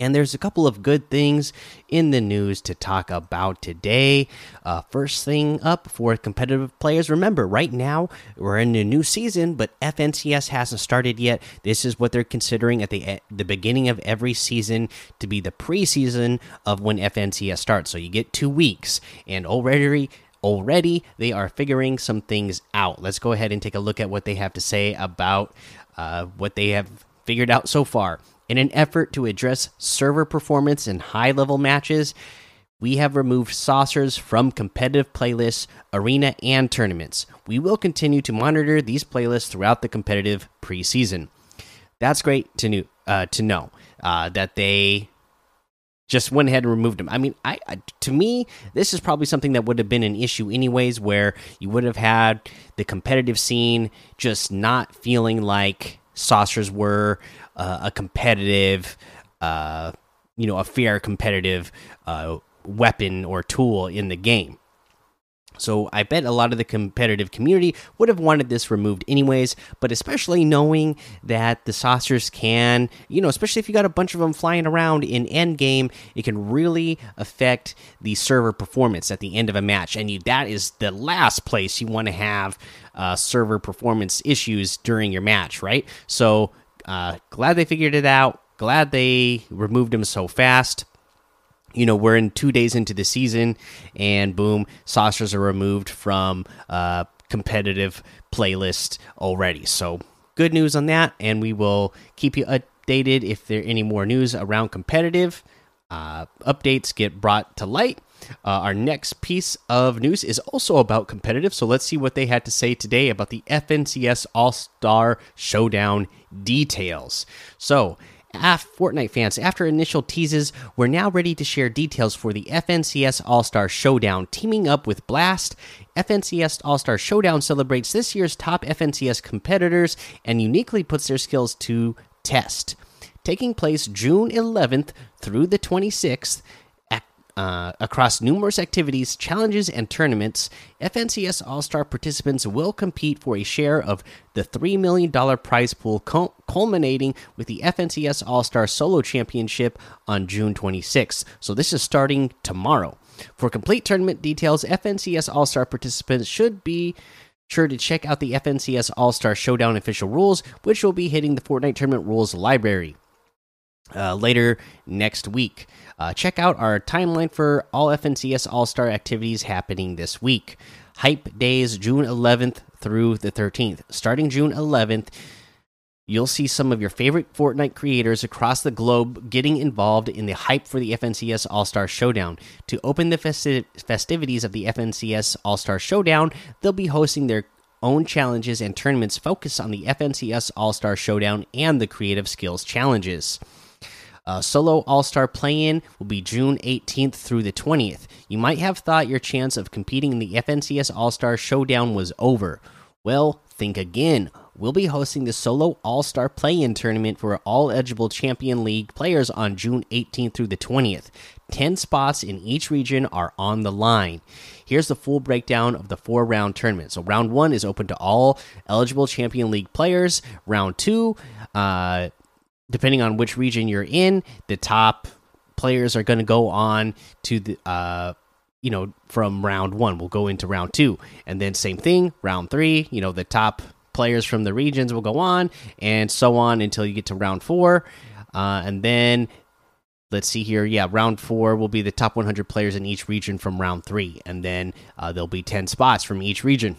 And there's a couple of good things in the news to talk about today. Uh, first thing up for competitive players, remember, right now we're in a new season, but FNCS hasn't started yet. This is what they're considering at the the beginning of every season to be the preseason of when FNCS starts. So you get two weeks, and already already they are figuring some things out. Let's go ahead and take a look at what they have to say about uh, what they have figured out so far. In an effort to address server performance in high level matches, we have removed saucers from competitive playlists, arena, and tournaments. We will continue to monitor these playlists throughout the competitive preseason. That's great to know, uh, to know uh, that they just went ahead and removed them. I mean, I, I, to me, this is probably something that would have been an issue anyways, where you would have had the competitive scene just not feeling like saucers were uh, a competitive, uh, you know, a fair competitive uh, weapon or tool in the game. So I bet a lot of the competitive community would have wanted this removed anyways, but especially knowing that the saucers can, you know, especially if you got a bunch of them flying around in end game, it can really affect the server performance at the end of a match, and you, that is the last place you want to have uh, server performance issues during your match, right? So uh, glad they figured it out. Glad they removed them so fast. You know, we're in two days into the season, and boom, saucers are removed from uh, competitive playlist already. So good news on that, and we will keep you updated if there are any more news around competitive uh, updates get brought to light. Uh, our next piece of news is also about competitive, so let's see what they had to say today about the FNCS All Star Showdown details. So, Fortnite fans, after initial teases, we're now ready to share details for the FNCS All Star Showdown. Teaming up with Blast, FNCS All Star Showdown celebrates this year's top FNCS competitors and uniquely puts their skills to test. Taking place June 11th through the 26th, uh, across numerous activities, challenges, and tournaments, FNCS All Star participants will compete for a share of the $3 million prize pool, culminating with the FNCS All Star Solo Championship on June 26th. So, this is starting tomorrow. For complete tournament details, FNCS All Star participants should be sure to check out the FNCS All Star Showdown official rules, which will be hitting the Fortnite Tournament Rules library uh, later next week. Uh, check out our timeline for all FNCS All Star activities happening this week. Hype Days, June 11th through the 13th. Starting June 11th, you'll see some of your favorite Fortnite creators across the globe getting involved in the hype for the FNCS All Star Showdown. To open the festi festivities of the FNCS All Star Showdown, they'll be hosting their own challenges and tournaments focused on the FNCS All Star Showdown and the Creative Skills Challenges. Uh, solo All Star Play In will be June 18th through the 20th. You might have thought your chance of competing in the FNCS All Star Showdown was over. Well, think again. We'll be hosting the Solo All Star Play In tournament for all eligible Champion League players on June 18th through the 20th. 10 spots in each region are on the line. Here's the full breakdown of the four round tournament. So, round one is open to all eligible Champion League players. Round two, uh, depending on which region you're in, the top players are going to go on to the uh you know from round 1 we'll go into round 2 and then same thing round 3 you know the top players from the regions will go on and so on until you get to round 4 uh and then let's see here yeah round 4 will be the top 100 players in each region from round 3 and then uh, there'll be 10 spots from each region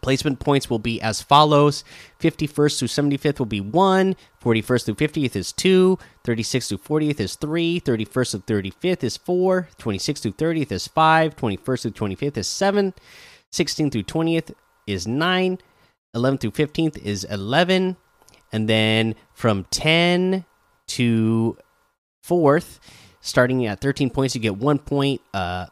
Placement points will be as follows 51st through 75th will be 1, 41st through 50th is 2, 36th through 40th is 3, 31st through 35th is 4, 26th through 30th is 5, 21st through 25th is 7, 16th through 20th is 9, 11th through 15th is 11, and then from 10 to 4th, starting at 13 points, you get 1 point. Uh,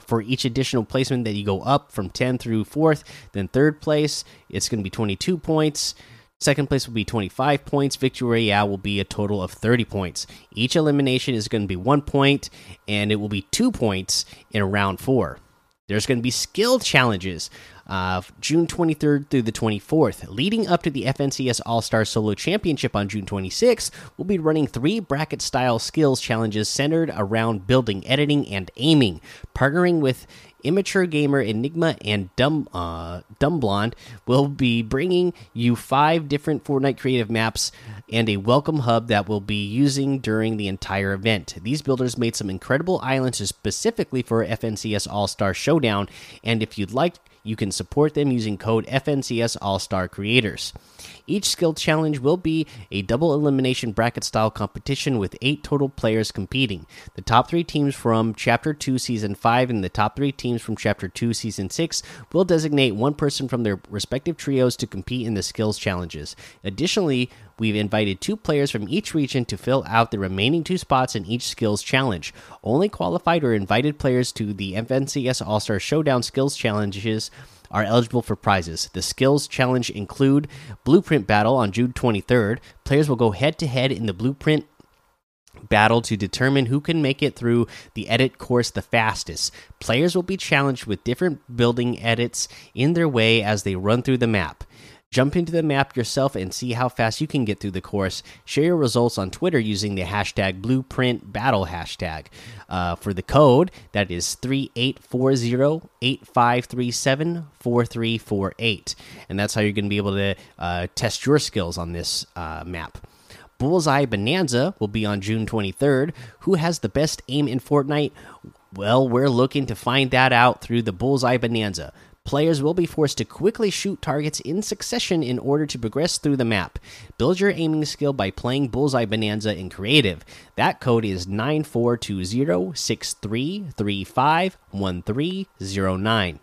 for each additional placement that you go up from 10 through 4th then third place it's going to be 22 points Second place will be 25 points. Victory Royale will be a total of 30 points. Each elimination is going to be one point, and it will be two points in round four. There's going to be skill challenges uh, June 23rd through the 24th. Leading up to the FNCS All Star Solo Championship on June 26th, we'll be running three bracket style skills challenges centered around building, editing, and aiming. Partnering with Immature Gamer, Enigma, and Dumb uh, Dumb Blonde will be bringing you five different Fortnite creative maps and a welcome hub that we'll be using during the entire event. These builders made some incredible islands specifically for FNCS All Star Showdown, and if you'd like you can support them using code FNCS All Star Creators. Each skill challenge will be a double elimination bracket style competition with eight total players competing. The top three teams from Chapter 2 Season 5 and the top three teams from Chapter 2 Season 6 will designate one person from their respective trios to compete in the skills challenges. Additionally, We've invited two players from each region to fill out the remaining two spots in each skills challenge. Only qualified or invited players to the FNCS All Star Showdown skills challenges are eligible for prizes. The skills challenge include Blueprint Battle on June 23rd. Players will go head to head in the Blueprint battle to determine who can make it through the edit course the fastest. Players will be challenged with different building edits in their way as they run through the map. Jump into the map yourself and see how fast you can get through the course. Share your results on Twitter using the hashtag Blueprint Battle hashtag. Uh, for the code, that is 3840 8537 4348. And that's how you're going to be able to uh, test your skills on this uh, map. Bullseye Bonanza will be on June 23rd. Who has the best aim in Fortnite? Well, we're looking to find that out through the Bullseye Bonanza. Players will be forced to quickly shoot targets in succession in order to progress through the map. Build your aiming skill by playing Bullseye Bonanza in Creative. That code is 942063351309.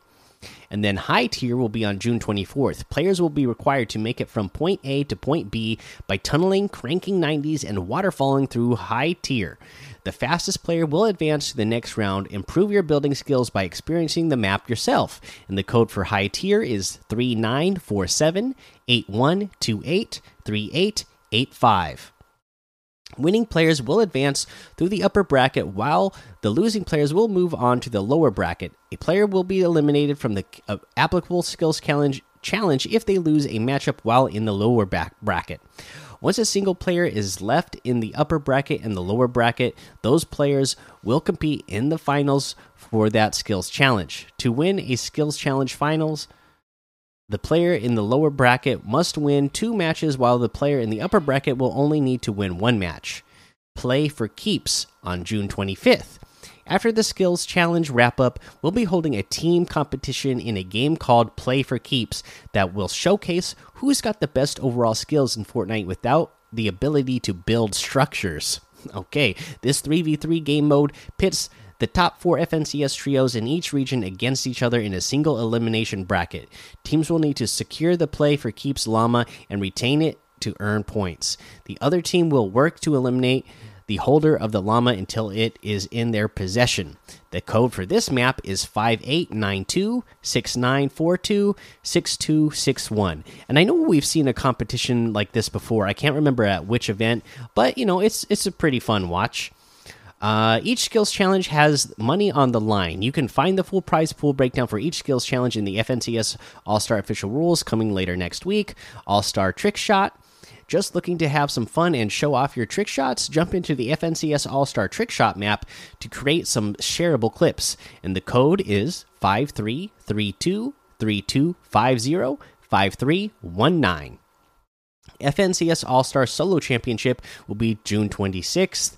And then high tier will be on June 24th. Players will be required to make it from point A to point B by tunneling, cranking 90s, and waterfalling through high tier. The fastest player will advance to the next round. Improve your building skills by experiencing the map yourself. And the code for high tier is 3947 8128 3885. Winning players will advance through the upper bracket while the losing players will move on to the lower bracket. A player will be eliminated from the uh, applicable skills challenge challenge if they lose a matchup while in the lower bracket. Once a single player is left in the upper bracket and the lower bracket, those players will compete in the finals for that skills challenge. To win a skills challenge finals, the player in the lower bracket must win two matches, while the player in the upper bracket will only need to win one match. Play for keeps on June 25th. After the skills challenge wrap up, we'll be holding a team competition in a game called Play for Keeps that will showcase who's got the best overall skills in Fortnite without the ability to build structures. Okay, this 3v3 game mode pits the top four FNCS trios in each region against each other in a single elimination bracket. Teams will need to secure the play for Keeps Llama and retain it to earn points. The other team will work to eliminate the holder of the llama until it is in their possession. The code for this map is 5892 6942 6261. And I know we've seen a competition like this before. I can't remember at which event, but you know, it's it's a pretty fun watch. Uh, each skills challenge has money on the line. You can find the full prize pool breakdown for each skills challenge in the FNCS All Star official rules coming later next week. All Star Trick Shot. Just looking to have some fun and show off your trick shots? Jump into the FNCS All Star Trick Shot map to create some shareable clips. And the code is 5332 5319. FNCS All Star Solo Championship will be June 26th.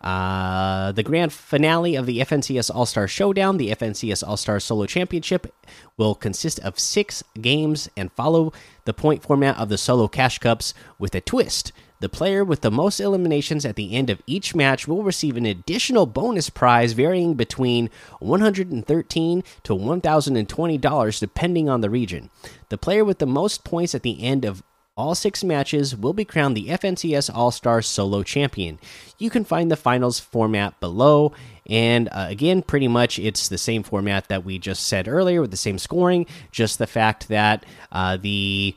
Uh, the grand finale of the FNCS All Star Showdown, the FNCS All Star Solo Championship, will consist of six games and follow the point format of the Solo Cash Cups with a twist. The player with the most eliminations at the end of each match will receive an additional bonus prize varying between 113 to $1,020 depending on the region. The player with the most points at the end of all six matches will be crowned the FNCS All Star Solo Champion. You can find the finals format below. And uh, again, pretty much it's the same format that we just said earlier with the same scoring, just the fact that uh, the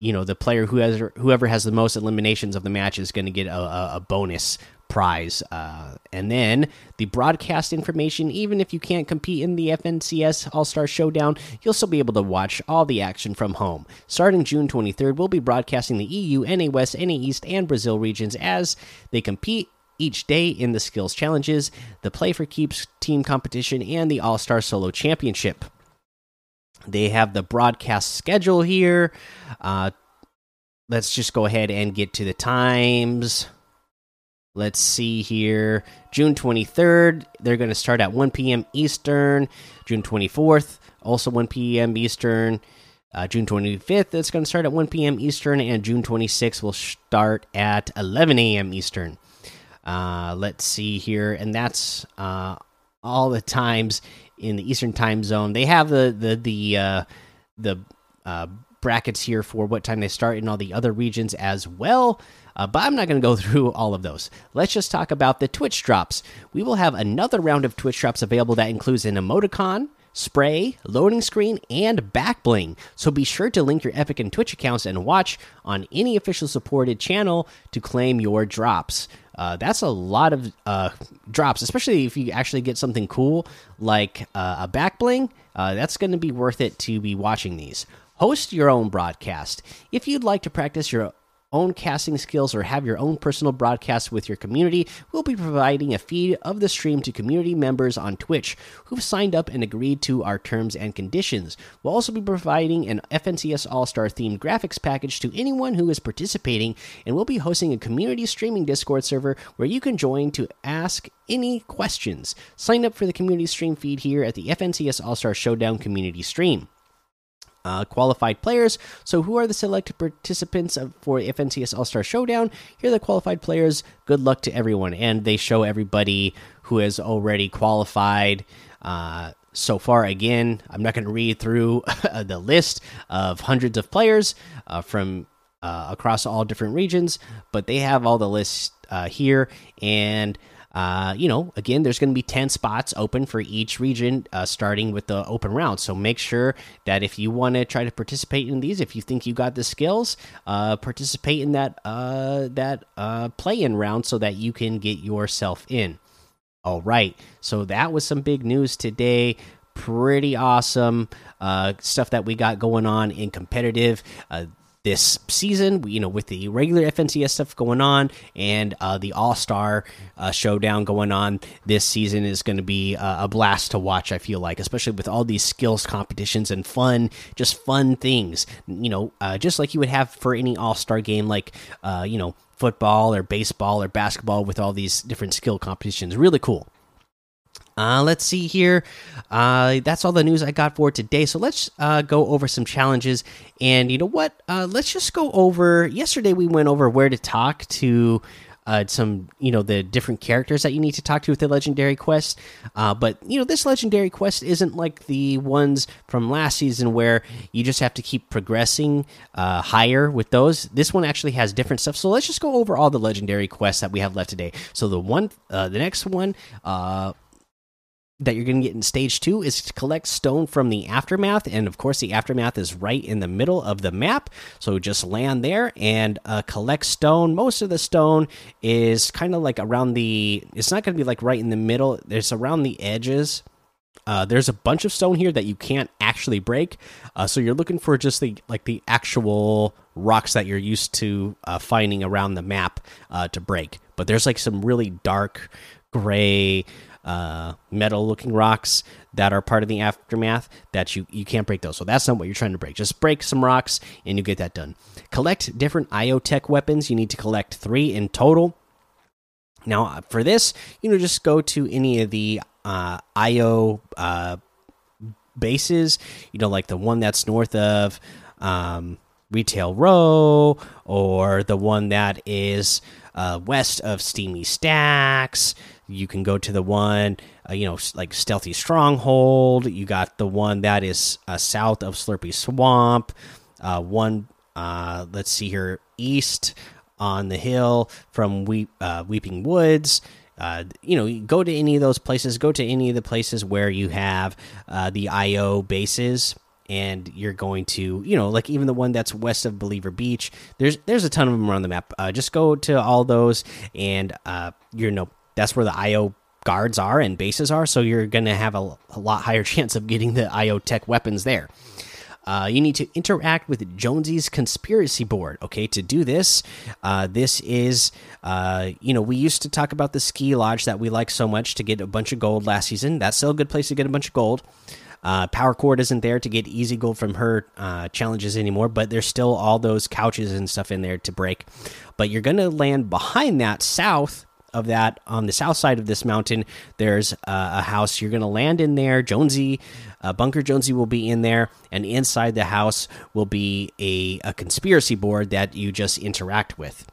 you know the player who has whoever has the most eliminations of the match is going to get a, a, a, bonus prize. Uh, and then the broadcast information, even if you can't compete in the FNCS All Star Showdown, you'll still be able to watch all the action from home. Starting June 23rd, we'll be broadcasting the EU, NA West, NA East, and Brazil regions as they compete each day in the skills challenges, the Play for Keeps team competition, and the All Star Solo Championship. They have the broadcast schedule here. Uh, let's just go ahead and get to the times. Let's see here. June 23rd, they're going to start at 1 p.m. Eastern. June 24th, also 1 p.m. Eastern. Uh, June 25th, it's going to start at 1 p.m. Eastern. And June 26th will start at 11 a.m. Eastern. Uh, let's see here. And that's uh, all the times in the Eastern time zone. They have the the the uh, the uh, brackets here for what time they start in all the other regions as well. Uh, but I'm not going to go through all of those. Let's just talk about the Twitch drops. We will have another round of Twitch drops available that includes an emoticon, spray, loading screen, and back bling. So be sure to link your Epic and Twitch accounts and watch on any official supported channel to claim your drops. Uh, that's a lot of uh, drops, especially if you actually get something cool like uh, a back bling. Uh, that's going to be worth it to be watching these. Host your own broadcast. If you'd like to practice your own casting skills or have your own personal broadcast with your community, we'll be providing a feed of the stream to community members on Twitch who've signed up and agreed to our terms and conditions. We'll also be providing an FNCS All Star themed graphics package to anyone who is participating, and we'll be hosting a community streaming Discord server where you can join to ask any questions. Sign up for the community stream feed here at the FNCS All Star Showdown community stream uh, qualified players. So, who are the selected participants for FNCS All Star Showdown? Here are the qualified players. Good luck to everyone. And they show everybody who has already qualified. Uh, so far, again, I'm not going to read through the list of hundreds of players uh, from uh, across all different regions, but they have all the lists uh, here. And uh, you know, again, there's going to be 10 spots open for each region, uh, starting with the open round. So make sure that if you want to try to participate in these, if you think you got the skills, uh, participate in that uh, that uh, play-in round so that you can get yourself in. All right, so that was some big news today pretty awesome uh, stuff that we got going on in competitive. Uh, this season. You know, with the regular FNCS stuff going on and uh, the All Star uh, Showdown going on, this season is going to be uh, a blast to watch. I feel like, especially with all these skills competitions and fun, just fun things. You know, uh, just like you would have for any All Star game, like uh, you know, football or baseball or basketball, with all these different skill competitions. Really cool. Uh, let's see here. Uh, that's all the news I got for today. So let's uh, go over some challenges. And you know what? Uh, let's just go over. Yesterday we went over where to talk to uh, some, you know, the different characters that you need to talk to with the legendary quest. Uh, but you know, this legendary quest isn't like the ones from last season where you just have to keep progressing higher with those. This one actually has different stuff. So let's just go over all the legendary quests that we have left today. So the one, the next one that you're going to get in stage two is to collect stone from the aftermath and of course the aftermath is right in the middle of the map. So just land there and uh, collect stone. Most of the stone is kind of like around the it's not going to be like right in the middle it's around the edges. Uh, there's a bunch of stone here that you can't actually break. Uh, so you're looking for just the like the actual rocks that you're used to uh, finding around the map uh, to break. But there's like some really dark gray uh, metal looking rocks that are part of the aftermath that you you can't break those. So that's not what you're trying to break. Just break some rocks and you get that done. Collect different iotech weapons. You need to collect three in total. Now uh, for this you know just go to any of the uh, io uh, bases. You know like the one that's north of um, retail row or the one that is uh, west of steamy stacks you can go to the one, uh, you know, like Stealthy Stronghold. You got the one that is uh, south of Slurpy Swamp. Uh, one, uh, let's see here, east on the hill from uh, Weeping Woods. Uh, you know, go to any of those places. Go to any of the places where you have the IO bases and you're going to you know like even the one that's west of believer beach there's there's a ton of them around the map uh, just go to all those and uh you know that's where the io guards are and bases are so you're gonna have a, a lot higher chance of getting the io tech weapons there uh, you need to interact with Jonesy's conspiracy board. Okay, to do this, uh, this is, uh, you know, we used to talk about the ski lodge that we like so much to get a bunch of gold last season. That's still a good place to get a bunch of gold. Uh, Power Chord isn't there to get easy gold from her uh, challenges anymore, but there's still all those couches and stuff in there to break. But you're going to land behind that south of that on the south side of this mountain there's uh, a house you're going to land in there jonesy uh, bunker jonesy will be in there and inside the house will be a, a conspiracy board that you just interact with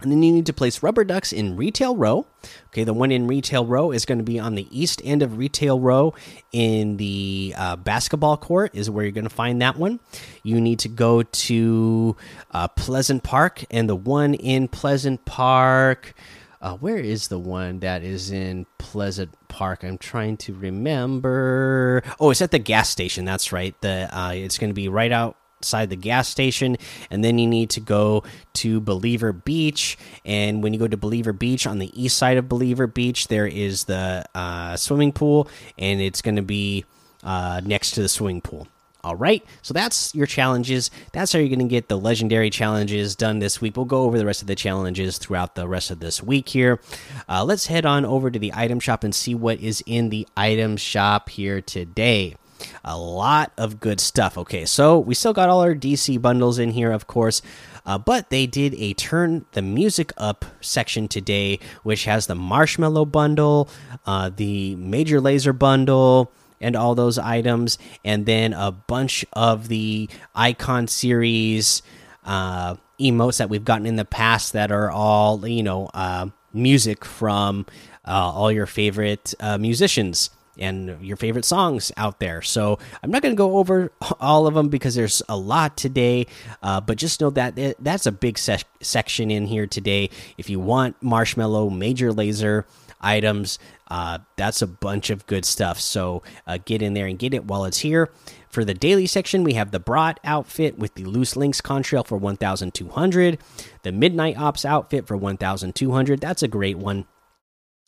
and then you need to place rubber ducks in retail row. Okay, the one in retail row is going to be on the east end of retail row in the uh, basketball court, is where you're going to find that one. You need to go to uh, Pleasant Park, and the one in Pleasant Park. Uh, where is the one that is in Pleasant Park? I'm trying to remember. Oh, it's at the gas station. That's right. The uh, it's going to be right outside the gas station, and then you need to go to Believer Beach. And when you go to Believer Beach, on the east side of Believer Beach, there is the uh, swimming pool, and it's going to be uh, next to the swimming pool. All right, so that's your challenges. That's how you're going to get the legendary challenges done this week. We'll go over the rest of the challenges throughout the rest of this week here. Uh, let's head on over to the item shop and see what is in the item shop here today. A lot of good stuff. Okay, so we still got all our DC bundles in here, of course. Uh, but they did a turn the music up section today, which has the Marshmello bundle, uh, the Major Lazer bundle, and all those items, and then a bunch of the icon series uh, emotes that we've gotten in the past that are all you know uh, music from uh, all your favorite uh, musicians and your favorite songs out there. So I'm not going to go over all of them because there's a lot today, uh, but just know that that's a big se section in here today. If you want Marshmello, Major Lazer items, uh, that's a bunch of good stuff. So uh, get in there and get it while it's here. For the daily section, we have the Brat outfit with the Loose Links contrail for 1,200, the Midnight Ops outfit for 1,200. That's a great one.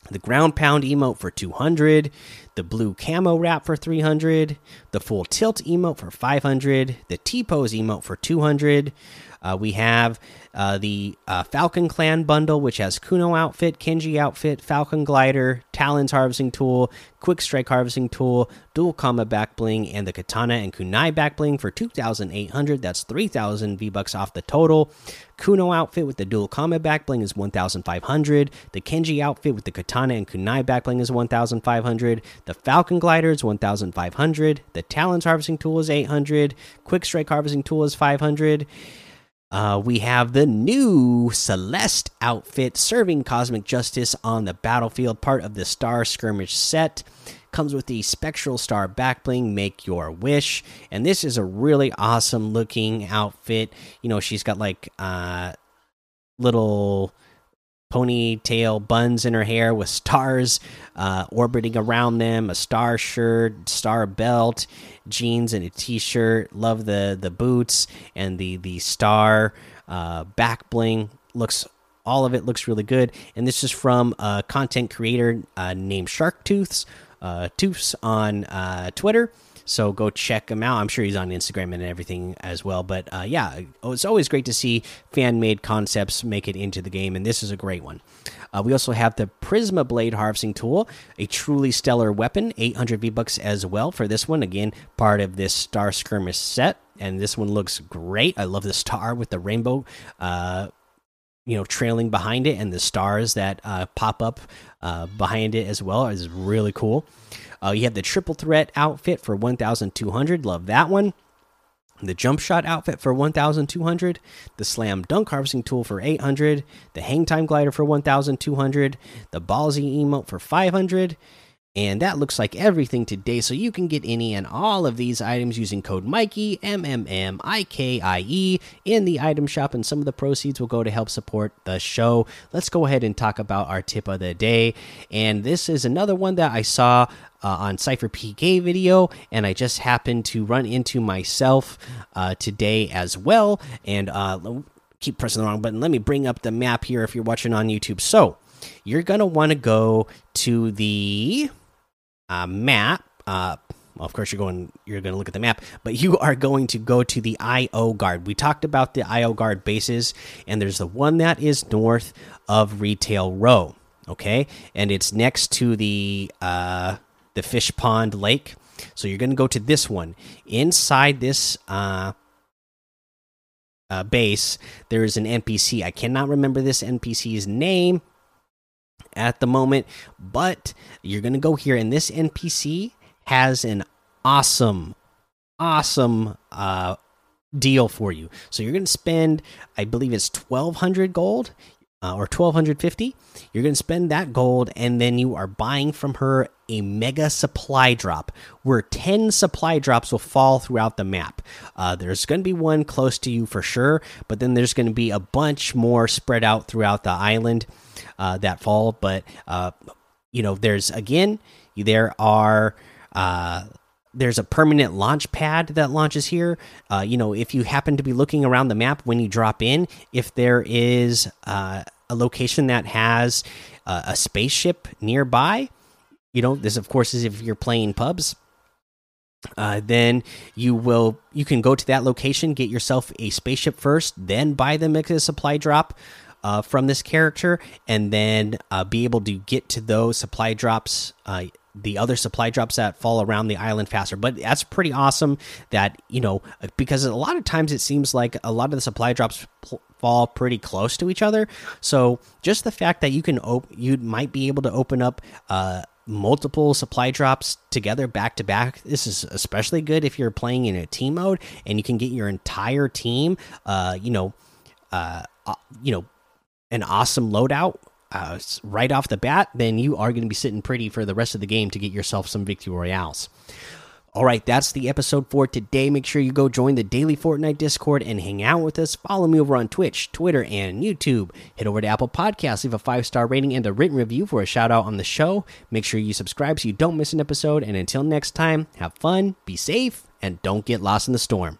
The Ground Pound emote for 200, the Blue Camo wrap for 300, the Full Tilt emote for 500, the T Pose emote for 200. Uh, we have uh, the uh, Falcon Clan bundle, which has Kuno outfit, Kenji outfit, Falcon glider, Talons harvesting tool, Quick Strike harvesting tool, Dual Comma back bling, and the Katana and Kunai back bling for 2,800. That's 3,000 V bucks off the total. Kuno outfit with the Dual Comma back bling is 1,500. The Kenji outfit with the Katana and Kunai back bling is 1,500. The Falcon glider is 1,500. The Talons harvesting tool is 800. Quick Strike harvesting tool is 500. Uh, we have the new Celeste outfit serving cosmic justice on the battlefield, part of the Star Skirmish set. Comes with the Spectral Star backbling, Make Your Wish. And this is a really awesome looking outfit. You know, she's got like uh, little ponytail buns in her hair with stars uh, orbiting around them, a star shirt, star belt, jeans, and a t-shirt. Love the the boots and the the star uh, back bling. Looks all of it looks really good. And this is from a content creator uh, named Shark Tooths, uh, Tooths on uh, Twitter. So go check him out. I'm sure he's on Instagram and everything as well. But uh, yeah, it's always great to see fan made concepts make it into the game, and this is a great one. Uh, we also have the Prisma Blade harvesting tool, a truly stellar weapon, 800 V bucks as well for this one. Again, part of this Star Skirmish set, and this one looks great. I love the star with the rainbow. Uh, you know, trailing behind it, and the stars that uh, pop up uh, behind it as well is really cool. Uh, you have the triple threat outfit for 1,200. Love that one. The jump shot outfit for 1,200. The slam dunk harvesting tool for 800. The hang time glider for 1,200. The ballsy emote for 500. And that looks like everything today. So you can get any and all of these items using code Mikey, M M M I K I E, in the item shop. And some of the proceeds will go to help support the show. Let's go ahead and talk about our tip of the day. And this is another one that I saw uh, on SypherPK video, and I just happened to run into myself uh, today as well. And uh, keep pressing the wrong button. Let me bring up the map here if you're watching on YouTube. So you're gonna want to go to the uh, map. Uh, well, of course, you're going. You're going to look at the map, but you are going to go to the IO guard. We talked about the IO guard bases, and there's the one that is north of Retail Row. Okay, and it's next to the uh, the fish pond lake. So you're going to go to this one. Inside this uh, uh, base, there is an NPC. I cannot remember this NPC's name at the moment, but you're going to go here, and this NPC has an awesome, awesome uh, deal for you. So you're going to spend, I believe it's 1200 gold uh, or 1250 you're going to spend that gold and then you are buying from her a mega supply drop where 10 supply drops will fall throughout the map. Uh, there's going to be one close to you for sure but then there's going to be a bunch more spread out throughout the island uh, that fall but uh, you know there's again there are uh, there's a permanent launch pad that launches here. Uh, you know, if you happen to be looking around the map when you drop in, if there is uh, a location that has uh, a spaceship nearby, you know, this of course is if you're playing pubs. Uh, then you will you can go to that location, get yourself a spaceship first, then buy the mega supply drop uh, from this character, and then uh, be able to get to those supply drops uh, the other supply drops that fall around the island faster. But that's pretty awesome that, you know, because a lot of times it seems like a lot of the supply drops fall pretty close to each other. So just the fact that you can you might be able to open up uh multiple supply drops together back to back this is especially good if you're playing in a team mode and you can get your entire team uh you know uh, uh you know an awesome loadout uh, right off the bat, then you are going to be sitting pretty for the rest of the game to get yourself some victory royales. All right, that's the episode for today. Make sure you go join the daily Fortnite Discord and hang out with us. Follow me over on Twitch, Twitter, and YouTube. Head over to Apple Podcasts, leave a five star rating and a written review for a shout out on the show. Make sure you subscribe so you don't miss an episode. And until next time, have fun, be safe, and don't get lost in the storm.